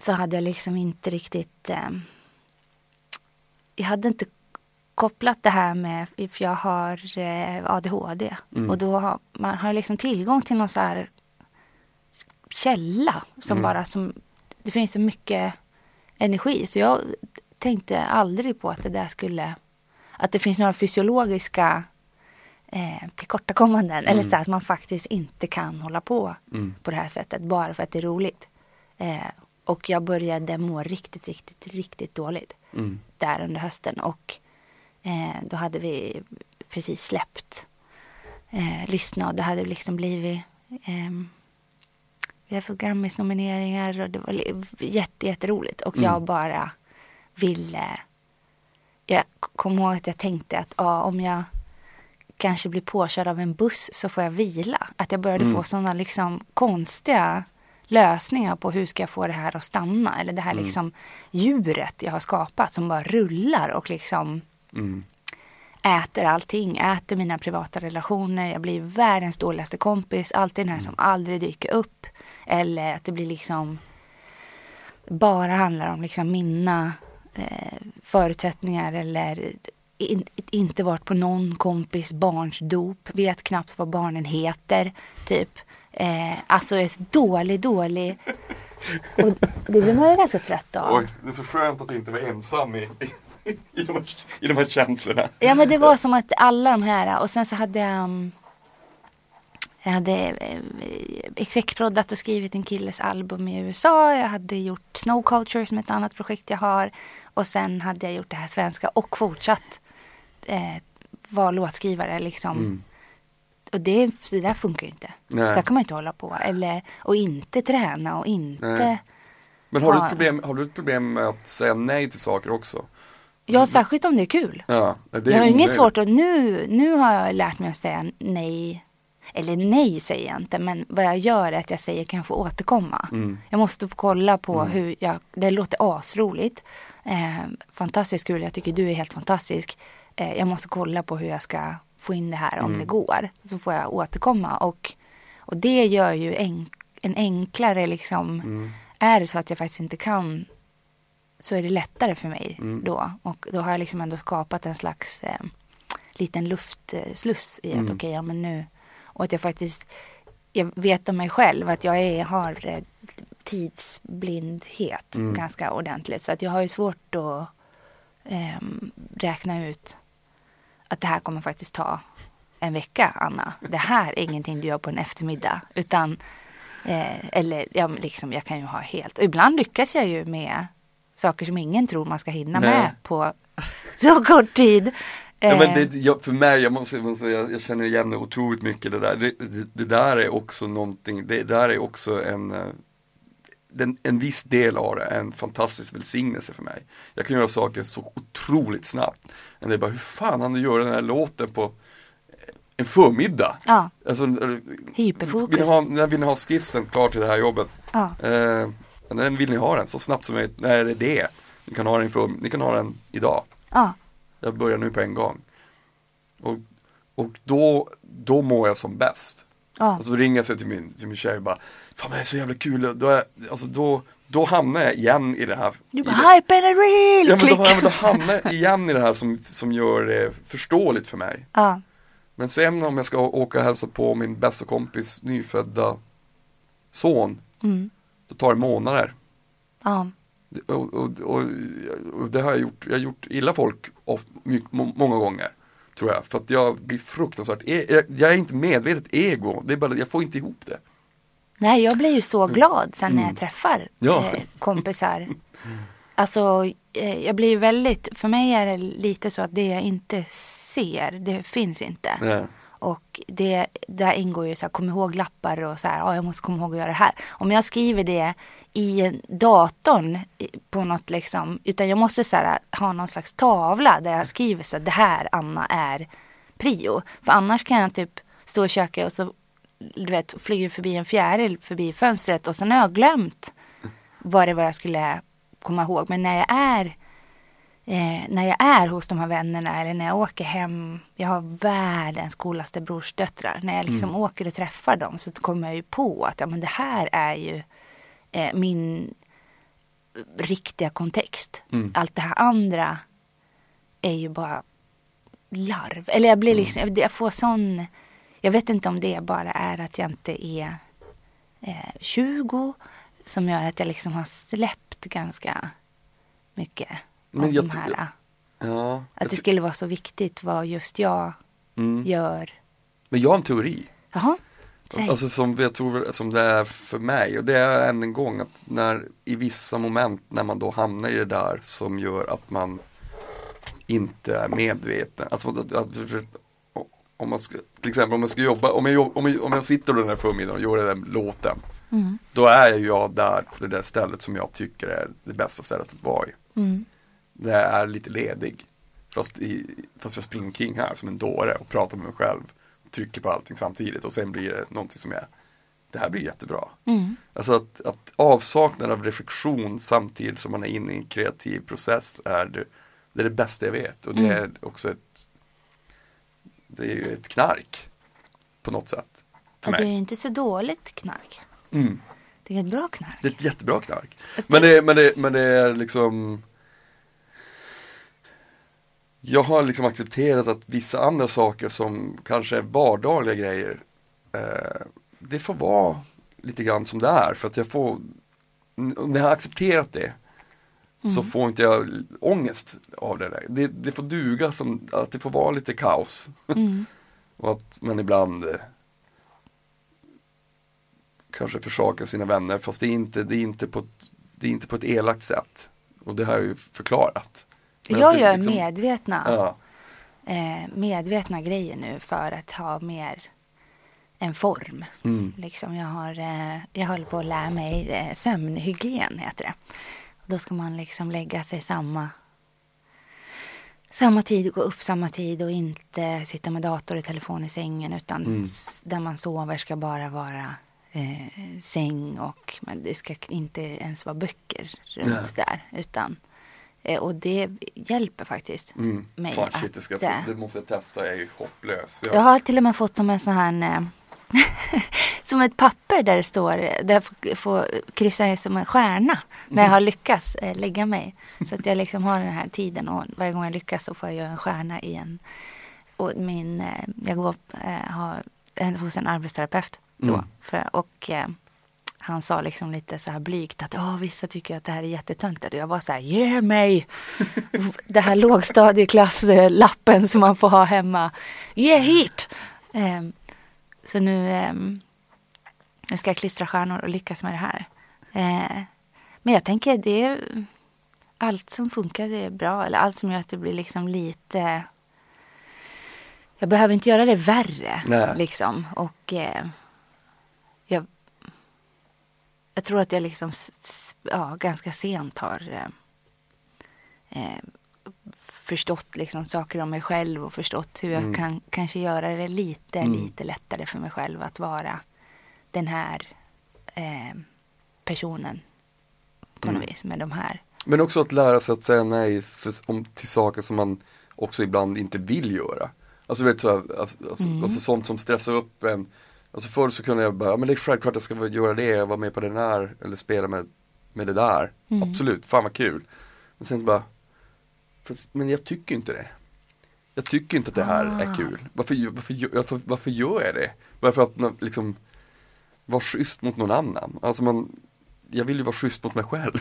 så hade jag liksom inte riktigt ehm, jag hade inte kopplat det här med, för jag har eh, ADHD. Mm. Och då har man har liksom tillgång till någon så här källa som Mm. bara som, det finns så mycket energi. Så jag tänkte aldrig på att det där skulle, att det finns några fysiologiska eh, tillkortakommanden. Eller så att man faktiskt inte kan hålla på Mm. på det här sättet bara för att det är roligt. Eh, och jag började må riktigt, riktigt, riktigt dåligt Mm. där under hösten. Och eh, då hade vi precis släppt eh, Lyssna och det hade liksom blivit ehm, vi har fått Grammis-nomineringar och det var jätte, jätteroligt. Och jag Mm. bara ville... Jag kom ihåg att jag tänkte att ja, om jag kanske blir påkörd av en buss så får jag vila. Att jag började Mm. få sådana liksom konstiga lösningar på hur ska jag få det här att stanna. Eller det här Mm. liksom djuret jag har skapat som bara rullar och liksom Mm. Äter allting, äter mina privata relationer, jag blir världens dåligaste kompis, alltid den här som aldrig dyker upp. Eller att det blir liksom bara handlar om liksom mina eh, förutsättningar eller in, inte varit på någon kompis barns dop, vet knappt vad barnen heter, typ. Eh, alltså är så dålig, dålig. Och det blir man ju ganska trött av. Oj, det är så skönt att inte vara ensam i, <laughs> i, de, här, i de här känslorna. Ja men det var som att alla de här och sen så hade jag um, Jag hade eh, execproddat och skrivit en killes album i USA. Jag hade gjort Snow Culture som ett annat projekt jag har. Och sen hade jag gjort det här svenska och fortsatt eh, vara låtskrivare liksom. Mm. Och det, det där funkar ju inte. Nej. Så kan man inte hålla på. Eller, och inte träna och inte. Nej. Men har du, Ja. ett problem, har du ett problem med att säga nej till saker också? Ja, särskilt om det är kul. Ja, det är jag har inget svårt att nu, nu har jag lärt mig att säga nej. Eller nej säger jag inte, men vad jag gör är att jag säger kan jag få återkomma. Mm. Jag måste få kolla på hur jag, det låter asroligt. Eh, fantastiskt kul, jag tycker du är helt fantastisk. Eh, jag måste kolla på hur jag ska få in det här om det går. Så får jag återkomma och, och det gör ju en, en enklare liksom. Är det så att jag faktiskt inte kan så är det lättare för mig då. Och då har jag liksom ändå skapat en slags eh, liten luftsluss i att okej, ja men nu. Och att jag faktiskt, jag vet om mig själv att jag är, har eh, tidsblindhet Mm. ganska ordentligt. Så att jag har ju svårt att ehm, räkna ut att det här kommer faktiskt ta en vecka, Anna. Det här är ingenting du gör på en eftermiddag. Utan, eh, eller ja, liksom, jag kan ju ha helt... Och ibland lyckas jag ju med saker som ingen tror man ska hinna Nej. med på så kort tid. Ja, men Eh, det, jag, för mig, jag måste, jag, måste, jag, jag känner igen det otroligt mycket det där. Det, det, det där är också någonting, det där är också en, eh, den, en viss del av det är en fantastisk välsignelse för mig. Jag kan göra saker så otroligt snabbt. Men det är bara, hur fan han du göra den här låten på en förmiddag? Ja, Alltså, eh, Hyperfokus. Vill ha, när vill ha skissen klar till det här jobbet? ja, Eh, när vill ni ha den? Så snabbt som möjligt. När är det? Ni kan ha den, för, ni kan ha den idag. ja, Jag börjar nu på en gång. Och, och då, då mår jag som bäst. ja. Och så ringer jag sig till min, till min tjej och bara Fan det är så jävla kul. Då, är, alltså, då, då hamnar jag igen i det här. Du bara hype and real ja, men då, ja, men då hamnar jag igen i det här som, som gör det förståeligt för mig. Ja, Men sen om jag ska åka och hälsa på min bästa kompis nyfödda son. mm, Då tar det månader. ja, Och, och, och, och det har jag gjort, jag har gjort illa folk of, många gånger. Tror jag, för att jag blir fruktansvärt, e, jag, jag är inte medvetet ego, det är bara, jag får inte ihop det. Nej, jag blir ju så glad sen när jag träffar Mm. Ja. eh, kompisar. <laughs> Alltså, eh, jag blir väldigt, för mig är det lite så att det jag inte ser, det finns inte. Nej. Och det, där ingår ju så här, kom ihåg-lappar och så här, ja, jag måste komma ihåg att göra det här. Om jag skriver det i datorn på något liksom, utan jag måste så här, ha någon slags tavla där jag skriver så här, det här Anna är prio. För annars kan jag typ stå i köket och så du vet, flyger förbi en fjäril förbi fönstret och sen har jag glömt vad det var jag skulle komma ihåg. Men när jag är eh, när jag är hos de här vännerna eller när jag åker hem, jag har världens coolaste brorsdöttrar. När jag liksom åker och träffar dem så kommer jag ju på att ja, men det här är ju eh, min riktiga kontext. Mm. Allt det här andra är ju bara larv. Eller jag blir liksom, jag- jag får sån, jag vet inte om det bara är att jag inte är eh, 20 som gör att jag liksom har släppt ganska mycket Men jag de här. Ja, Att det skulle vara så viktigt vad just jag mm. gör. Men jag har en teori. Jaha, säg. Alltså som jag tror som det är för mig och det är än en gång att när i vissa moment när man då hamnar i det där som gör att man inte är medveten. Alltså, att, att, om man ska, till exempel om jag ska jobba, om jag, om jag, om jag sitter den här förmiddagen och gör den låten. Mm. Då är jag där på det där stället som jag tycker är det bästa stället att vara i. Mm. Det är lite ledig. Fast, i, fast jag springer kring här som en dåre och pratar med mig själv. Trycker på allting samtidigt och sen blir det någonting som är Det här blir jättebra. Mm. Alltså att, att avsaknad av reflektion samtidigt som man är inne i en kreativ process är det, det, är det bästa jag vet. Och det Mm. är också ett Det är ju ett knark. På något sätt. Ja, det är ju inte så dåligt knark. Mm. Det är ett bra knark. Det är ett jättebra knark. Men det, men, det, men det är liksom Jag har liksom accepterat att vissa andra saker som kanske är vardagliga grejer eh, Det får vara lite grann som det är för att jag får När jag har accepterat det Så Mm. får inte jag ångest av det där. Det, det får duga som att det får vara lite kaos. Mm. <laughs> Och att man ibland eh, kanske försakar sina vänner fast det är inte, det är inte, på, ett, det är inte på ett elakt sätt. Och det har jag ju förklarat. Men Jag gör liksom- medvetna, Ja, eh, medvetna grejer nu för att ha mer en form. mm, Liksom jag, har, eh, jag håller på att lära mig eh, sömnhygien, heter det. Och då ska man liksom lägga sig samma, samma tid, gå upp samma tid och inte sitta med dator och telefon i sängen. Utan Mm. där man sover ska bara vara eh, säng och men det ska inte ens vara böcker runt där. Utan, och det hjälper faktiskt mm. mig Fan, shit, det, ska, att... eh, det måste jag testa, jag är ju hopplös. Jag, jag har till och med fått som en sån här eh, <laughs> som ett papper där det står där jag får, får kryssa som en stjärna när jag har lyckats eh, lägga mig. Så att jag liksom har den här tiden och varje gång jag lyckas så får jag göra en stjärna i en och min, eh, jag går eh, har hos en arbetsterapeut då Mm. för, och eh, han sa liksom lite så här blygt att oh, vissa tycker att det här är jättetöntigt. Jag var så här, ge mig <laughs> det här lågstadieklass-lappen som man får ha hemma. Ge hit! Um, så nu, um, nu ska jag klistra stjärnor och lyckas med det här. Uh, men jag tänker det är allt som funkar är bra. Eller allt som gör att det blir liksom lite... Jag behöver inte göra det värre. Nej. Liksom. Och eh, jag tror att jag liksom ja, ganska sent har eh, eh, förstått liksom saker om mig själv och förstått hur jag mm. kan kanske göra det lite, mm. lite lättare för mig själv att vara den här eh, personen på mm. något vis med de här men också att lära sig att säga nej för, om, till saker som man också ibland inte vill göra. Alltså, vet, så här, alltså, alltså, mm. alltså sånt som stressar upp en. Alltså förr så kunde jag bara, ja, men det är självklart att jag ska göra det, vara med på den här eller spela med, med det där. Mm. Absolut, fan vad kul. Men sen så bara, men jag tycker inte det. Jag tycker inte att det här ah. är kul. Varför, varför, varför, varför gör jag det? Varför att liksom vara schysst mot någon annan. Alltså man, jag vill ju vara schysst mot mig själv.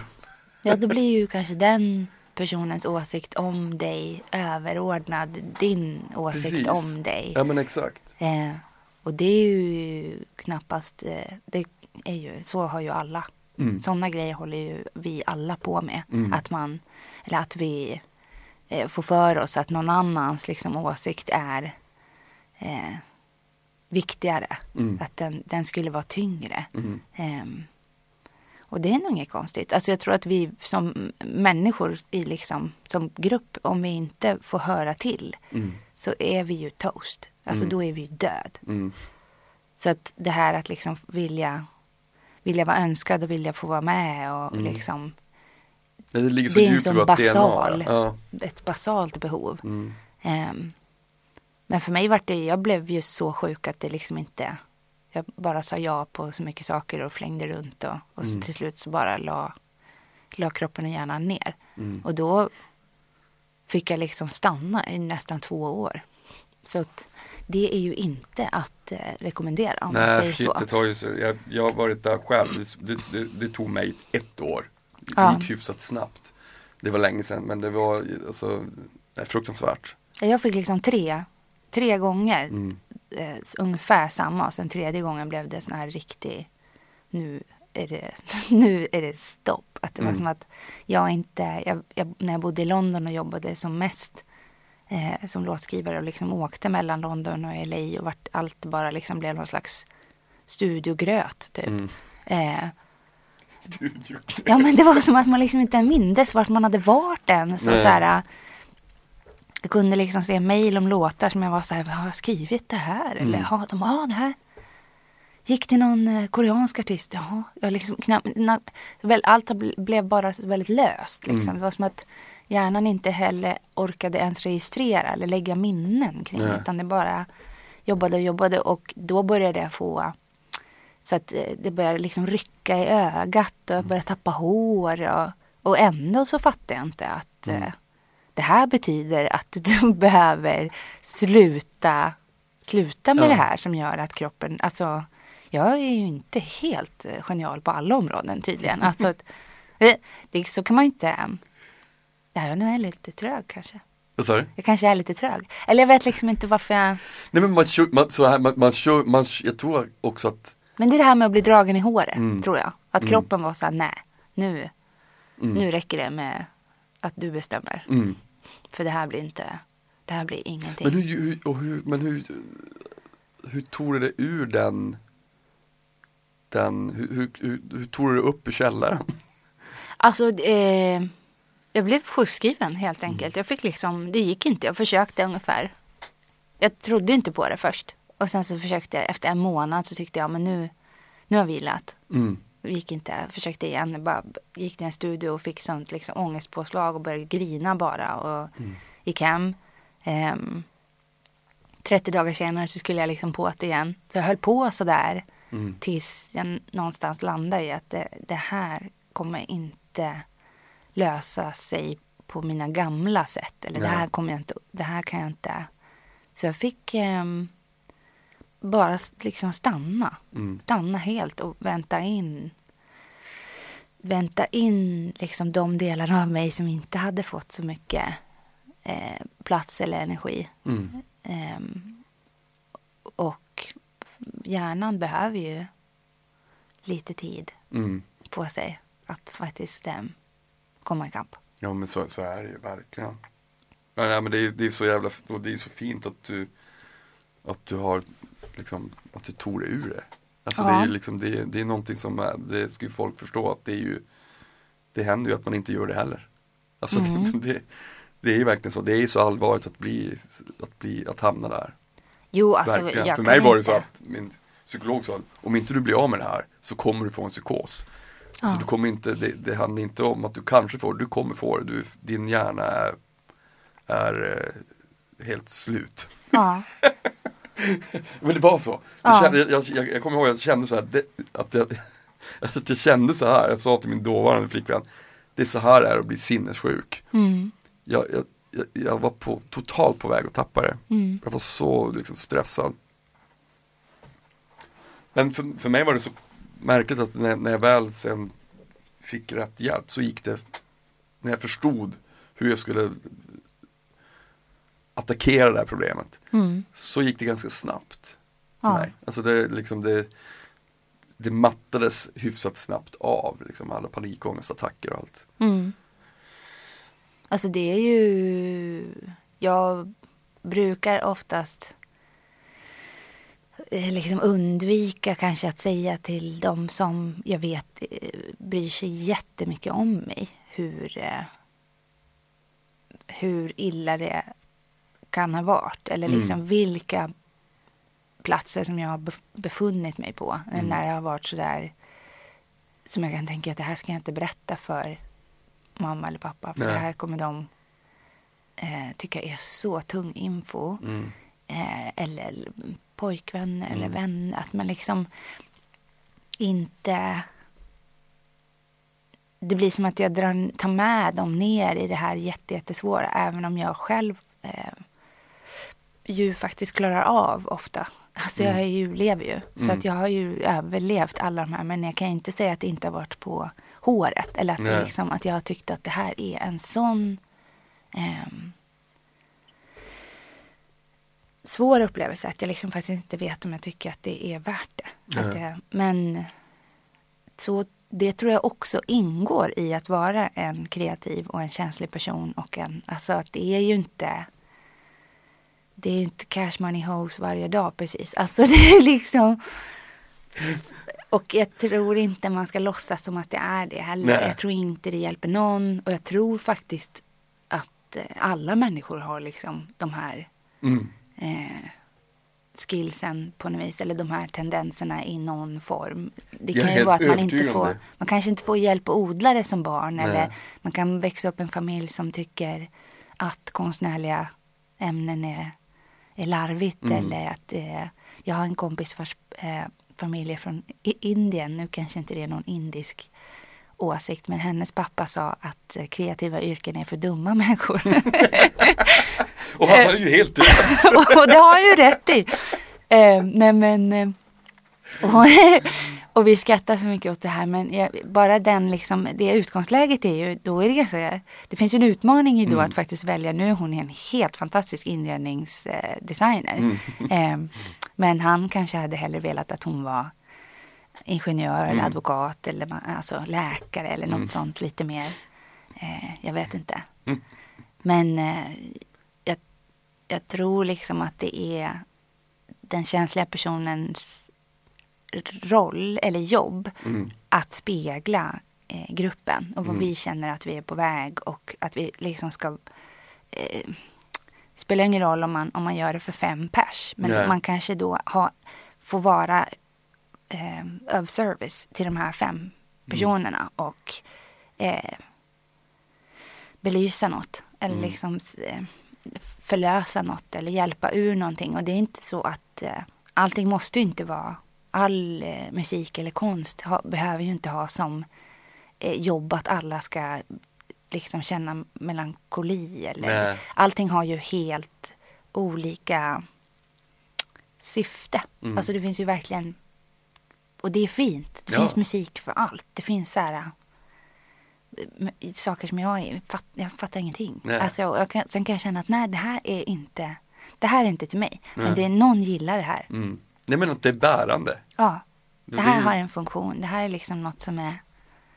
Ja, då blir ju <laughs> kanske den personens åsikt om dig överordnad din åsikt Precis. om dig. Ja, men exakt. Eh, och det är ju knappast, eh, det är ju, så har ju alla. Mm. Sådana grejer håller ju vi alla på med. Mm. Att man, eller att vi eh, får för oss att någon annans liksom, åsikt är eh, viktigare. Mm. Att den, den skulle vara tyngre. Ehm, och det är nog inget konstigt. Alltså jag tror att vi som människor i liksom, som grupp, om vi inte får höra till mm. så är vi ju toast. Alltså mm. då är vi ju död. Mm. Så att det här att liksom vilja, vilja vara önskad och vilja få vara med och mm. liksom det, ligger så det är en sån basal, ja. ett basalt behov. Um, men för mig var det, jag blev ju så sjuk att det liksom inte jag bara sa ja på så mycket saker och flängde runt och, och mm. till slut så bara la, la kroppen och hjärnan ner. Mm. Och då fick jag liksom stanna i nästan två år. Så att det är ju inte att eh, rekommendera om Nej, man säger shit, så. Det tar ju så. Jag, jag har varit där själv. Det, det, det tog mig ett år. Det ja. gick hyfsat snabbt. Det var länge sedan men det var alltså, fruktansvärt. Jag fick liksom tre, tre gånger mm eh, ungefär samma och sen tredje gången blev det sån här riktig, nu är det, <laughs> nu är det stopp. Att det var mm. som att jag inte, jag, jag, när jag bodde i London och jobbade som mest eh, som låtskrivare och liksom åkte mellan London och LA och vart allt bara liksom blev någon slags studiogröt typ. Mm. Eh, ja men det var som att man liksom inte mindes vart man hade varit än. Så, så här, jag kunde liksom se mejl om låtar som jag var så här, har jag skrivit det här? Mm. Eller har de, ja det här gick till någon eh, koreansk artist. Jaha, jag liksom knappt, allt blev bara väldigt löst. Liksom. Mm. Det var som att hjärnan inte heller orkade ens registrera eller lägga minnen kring det. Utan det bara jobbade och jobbade och då började jag få så att eh, det började liksom rycka i ögat och jag började tappa hår. Och, och ändå så fattade jag inte att mm. Eh, det här betyder att du <laughs> behöver sluta, sluta med ja. det här som gör att kroppen, alltså jag är ju inte helt eh, genial på alla områden tydligen. Alltså, det, så kan man ju inte, ja, jag är lite trög kanske. Vad sa du? Jag kanske är lite trög. Eller jag vet liksom inte varför jag... Nej men man kör, man, så här, man, man man, jag tror också att Men det är det här med att bli dragen i håret, mm. tror jag. Att mm. kroppen var så här, nej, nu, mm. nu räcker det med att du bestämmer. Mm. För det här blir inte, det här blir ingenting. Men hur, och hur, men hur, hur tog du dig ur den, den hur, hur, hur, hur tog du dig upp i källaren? Alltså, eh, jag blev sjukskriven helt mm. enkelt. Jag fick liksom, det gick inte. Jag försökte ungefär. Jag trodde inte på det först. Och sen så försökte jag, efter en månad så tyckte jag, men nu, nu har jag vilat. Mm gick inte, försökte igen, bara gick till en studio och fick sånt liksom ångestpåslag och började grina bara och mm. gick hem. Um, 30 dagar senare så skulle jag liksom på det igen. Så jag höll på sådär mm. tills jag någonstans landade i att det, det, här kommer inte lösa sig på mina gamla sätt. Eller det här kommer jag inte, det här kan jag inte. Så jag fick um, bara liksom stanna. Mm. Stanna helt och vänta in. Vänta in liksom de delarna av mig som inte hade fått så mycket eh, plats eller energi. Mm. Ehm, och hjärnan behöver ju lite tid Mm. på sig att faktiskt eh, komma ikapp. Ja men så, så är det ju verkligen. Ja, nej, men det är, det är så jävla och det är så fint att du att du har liksom att du tog dig ur det. Alltså det Ja. är ju liksom det, är- det är någonting som är, det ska ju folk förstå att det är ju Det händer ju att man inte gör det heller. Alltså Mm. det, <laughs> det, det är ju verkligen så. Det är ju så allvarligt att bli att bli att hamna där. Jo, alltså verkligen. jag För mig var det inte. så att min psykolog sa om inte du blir av med det här så kommer du få en psykos. Ja. Så du kommer inte, det, det handlar inte om att du kanske får du kommer få det. Du, din hjärna är, är eh, helt slut. Ja, <laughs> Men det var så. Jag, Ja. kände, jag, jag, jag, kommer ihåg att jag kände så här, det, att, jag, <laughs> att jag kände så här. Jag sa till min dåvarande flickvän, det är så här det är att bli sinnessjuk. mm, Jag, jag, jag, jag var på, totalt på väg att tappa det. mm, Jag var så liksom, stressad. Men för, för mig var det så märkligt att när, när jag väl sen fick rätt hjälp så gick det, när jag förstod hur jag skulle attackera det här problemet, mm. så gick det ganska snabbt. För Ja. mig. Alltså det, liksom det, det mattades hyfsat snabbt av, liksom alla panikångestattacker och allt. Mm. Alltså det är ju... Jag brukar oftast liksom undvika kanske att säga till de som jag vet eh, bryr sig jättemycket om mig hur, eh, hur illa det kan ha varit. Eller Mm. liksom vilka platser som jag har bef- befunnit mig på. Mm. När det har varit sådär som jag kan tänka att det här ska jag inte berätta för mamma eller pappa. För Nej. det här kommer de eh, tycka är så tung info. Mm. Eh, eller pojkvänner eller Mm. vänner. Att man liksom inte... Det blir som att jag drar, tar med dem ner i det här jätte, jättesvåra. Även om jag själv eh, ju faktiskt klarar av ofta. Alltså jag är ju, lever ju. Så Mm. att jag har ju överlevt alla de här. Men jag kan inte säga att det inte har varit på håret. Eller att, liksom, att jag har tyckt att det här är en sån... ehm, svår upplevelse att jag liksom faktiskt inte vet om jag tycker att det är värt det. Nej. det men så det tror jag också ingår i att vara en kreativ och en känslig person. Och en, alltså att det är ju inte det är ju inte cash money hose varje dag precis. Alltså <laughs> det är liksom och jag tror inte man ska låtsas som att det är det heller. Nej. Jag tror inte det hjälper någon. Och jag tror faktiskt att alla människor har liksom de här Mm. Eh, skillsen på något vis. Eller de här tendenserna i någon form. Det kan ju vara att man inte får, man kanske inte får hjälp att odla det som barn. Nej. Eller man kan växa upp i en familj som tycker att konstnärliga ämnen är, är larvigt. Mm. Eller att eh, jag har en kompis vars eh, familj är från Indien. Nu kanske inte det är någon indisk åsikt. Men hennes pappa sa att eh, kreativa yrken är för dumma människor. <laughs> <laughs> <laughs> Och han hade ju helt rätt. <laughs> och det har han ju rätt i. Eh, nej men, eh, och, <laughs> och vi skrattar så mycket åt det här men jag, bara den liksom, det utgångsläget är ju, då är det ganska, det finns ju en utmaning i då Mm. att faktiskt välja, nu är hon en helt fantastisk inredningsdesigner. Mm. Eh, men han kanske hade hellre velat att hon var ingenjör eller Mm. advokat eller alltså läkare eller något Mm. sånt lite mer. Eh, jag vet inte. Mm. Men eh, jag, tror liksom att det är den känsliga personens roll eller jobb Mm. att spegla eh, gruppen och vad Mm. vi känner att vi är på väg och att vi liksom ska eh, spelar ingen roll om man, om man gör det för fem pers men Nej. man kanske då ha, får vara eh, of service till de här fem personerna och eh, belysa något eller Mm. liksom eh, förlösa något eller hjälpa ur någonting och det är inte så att eh, allting måste ju inte vara all eh, musik eller konst ha, behöver ju inte ha som eh, jobb att alla ska liksom känna melankoli eller Nej. allting har ju helt olika syfte. Mm. Alltså det finns ju verkligen, och det är fint. Det Ja. finns musik för allt. Det finns så här, saker som jag, fatt, jag fattar ingenting. Nej. Alltså, jag kan, sen kan jag känna att nej, det här är inte, det här är inte till mig. Nej. Men det är någon gillar det här. Mm. Nej men att det är bärande. Ja, Det det här har en funktion. Det här är liksom något som är,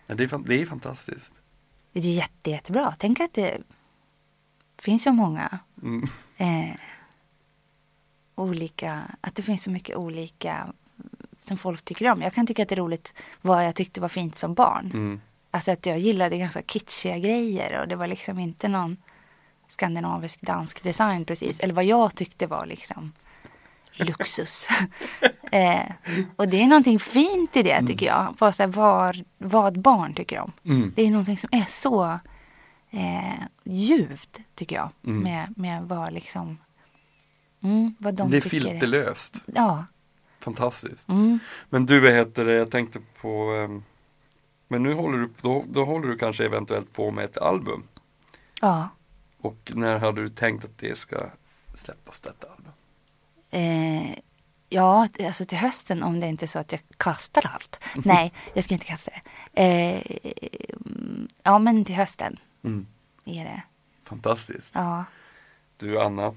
Ja, det, är, fan- det är fantastiskt. det är ju jätte, jättebra. Tänk att det finns så många Mm. <laughs> eh, olika, att det finns så mycket olika som folk tycker om. Jag kan tycka att det är roligt vad jag tyckte var fint som barn. Mm. Alltså att jag gillade ganska kitschiga grejer och det var liksom inte någon skandinavisk dansk design precis. Eller vad jag tyckte var liksom luxus. <laughs> eh, och det är någonting fint i det tycker jag. Bara så här, vad, vad barn tycker om. Mm. Det är någonting som är så eh, djupt tycker jag. Mm. Med, med vad liksom, mm, vad de det är tycker. filterlöst. Ja. Fantastiskt. Mm. Men du, vad heter det, jag tänkte på ehm, Men nu håller du, då, då håller du kanske eventuellt på med ett album. Ja. Och när hade du tänkt att det ska släppas detta album? Eh, ja, alltså till hösten om det inte är så att jag kastar allt. <laughs> Nej, jag ska inte kasta det. Eh, ja, men till hösten Mm. är det. Fantastiskt. Ja, Du Anna,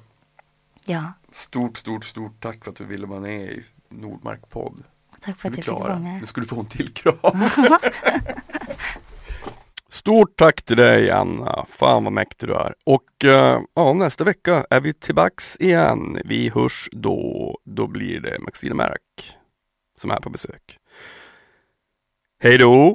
ja. stort, stort, stort tack för att du ville vara med i Nordmark podd. Tack för att du fick vara med. Nu ska du få en till kram. Stort tack till dig Anna, fan vad mäktig du är. Och eh, ja, nästa vecka är vi tillbaks igen. Vi hörs då. Då blir det Maxine Merk som är på besök. Hej då!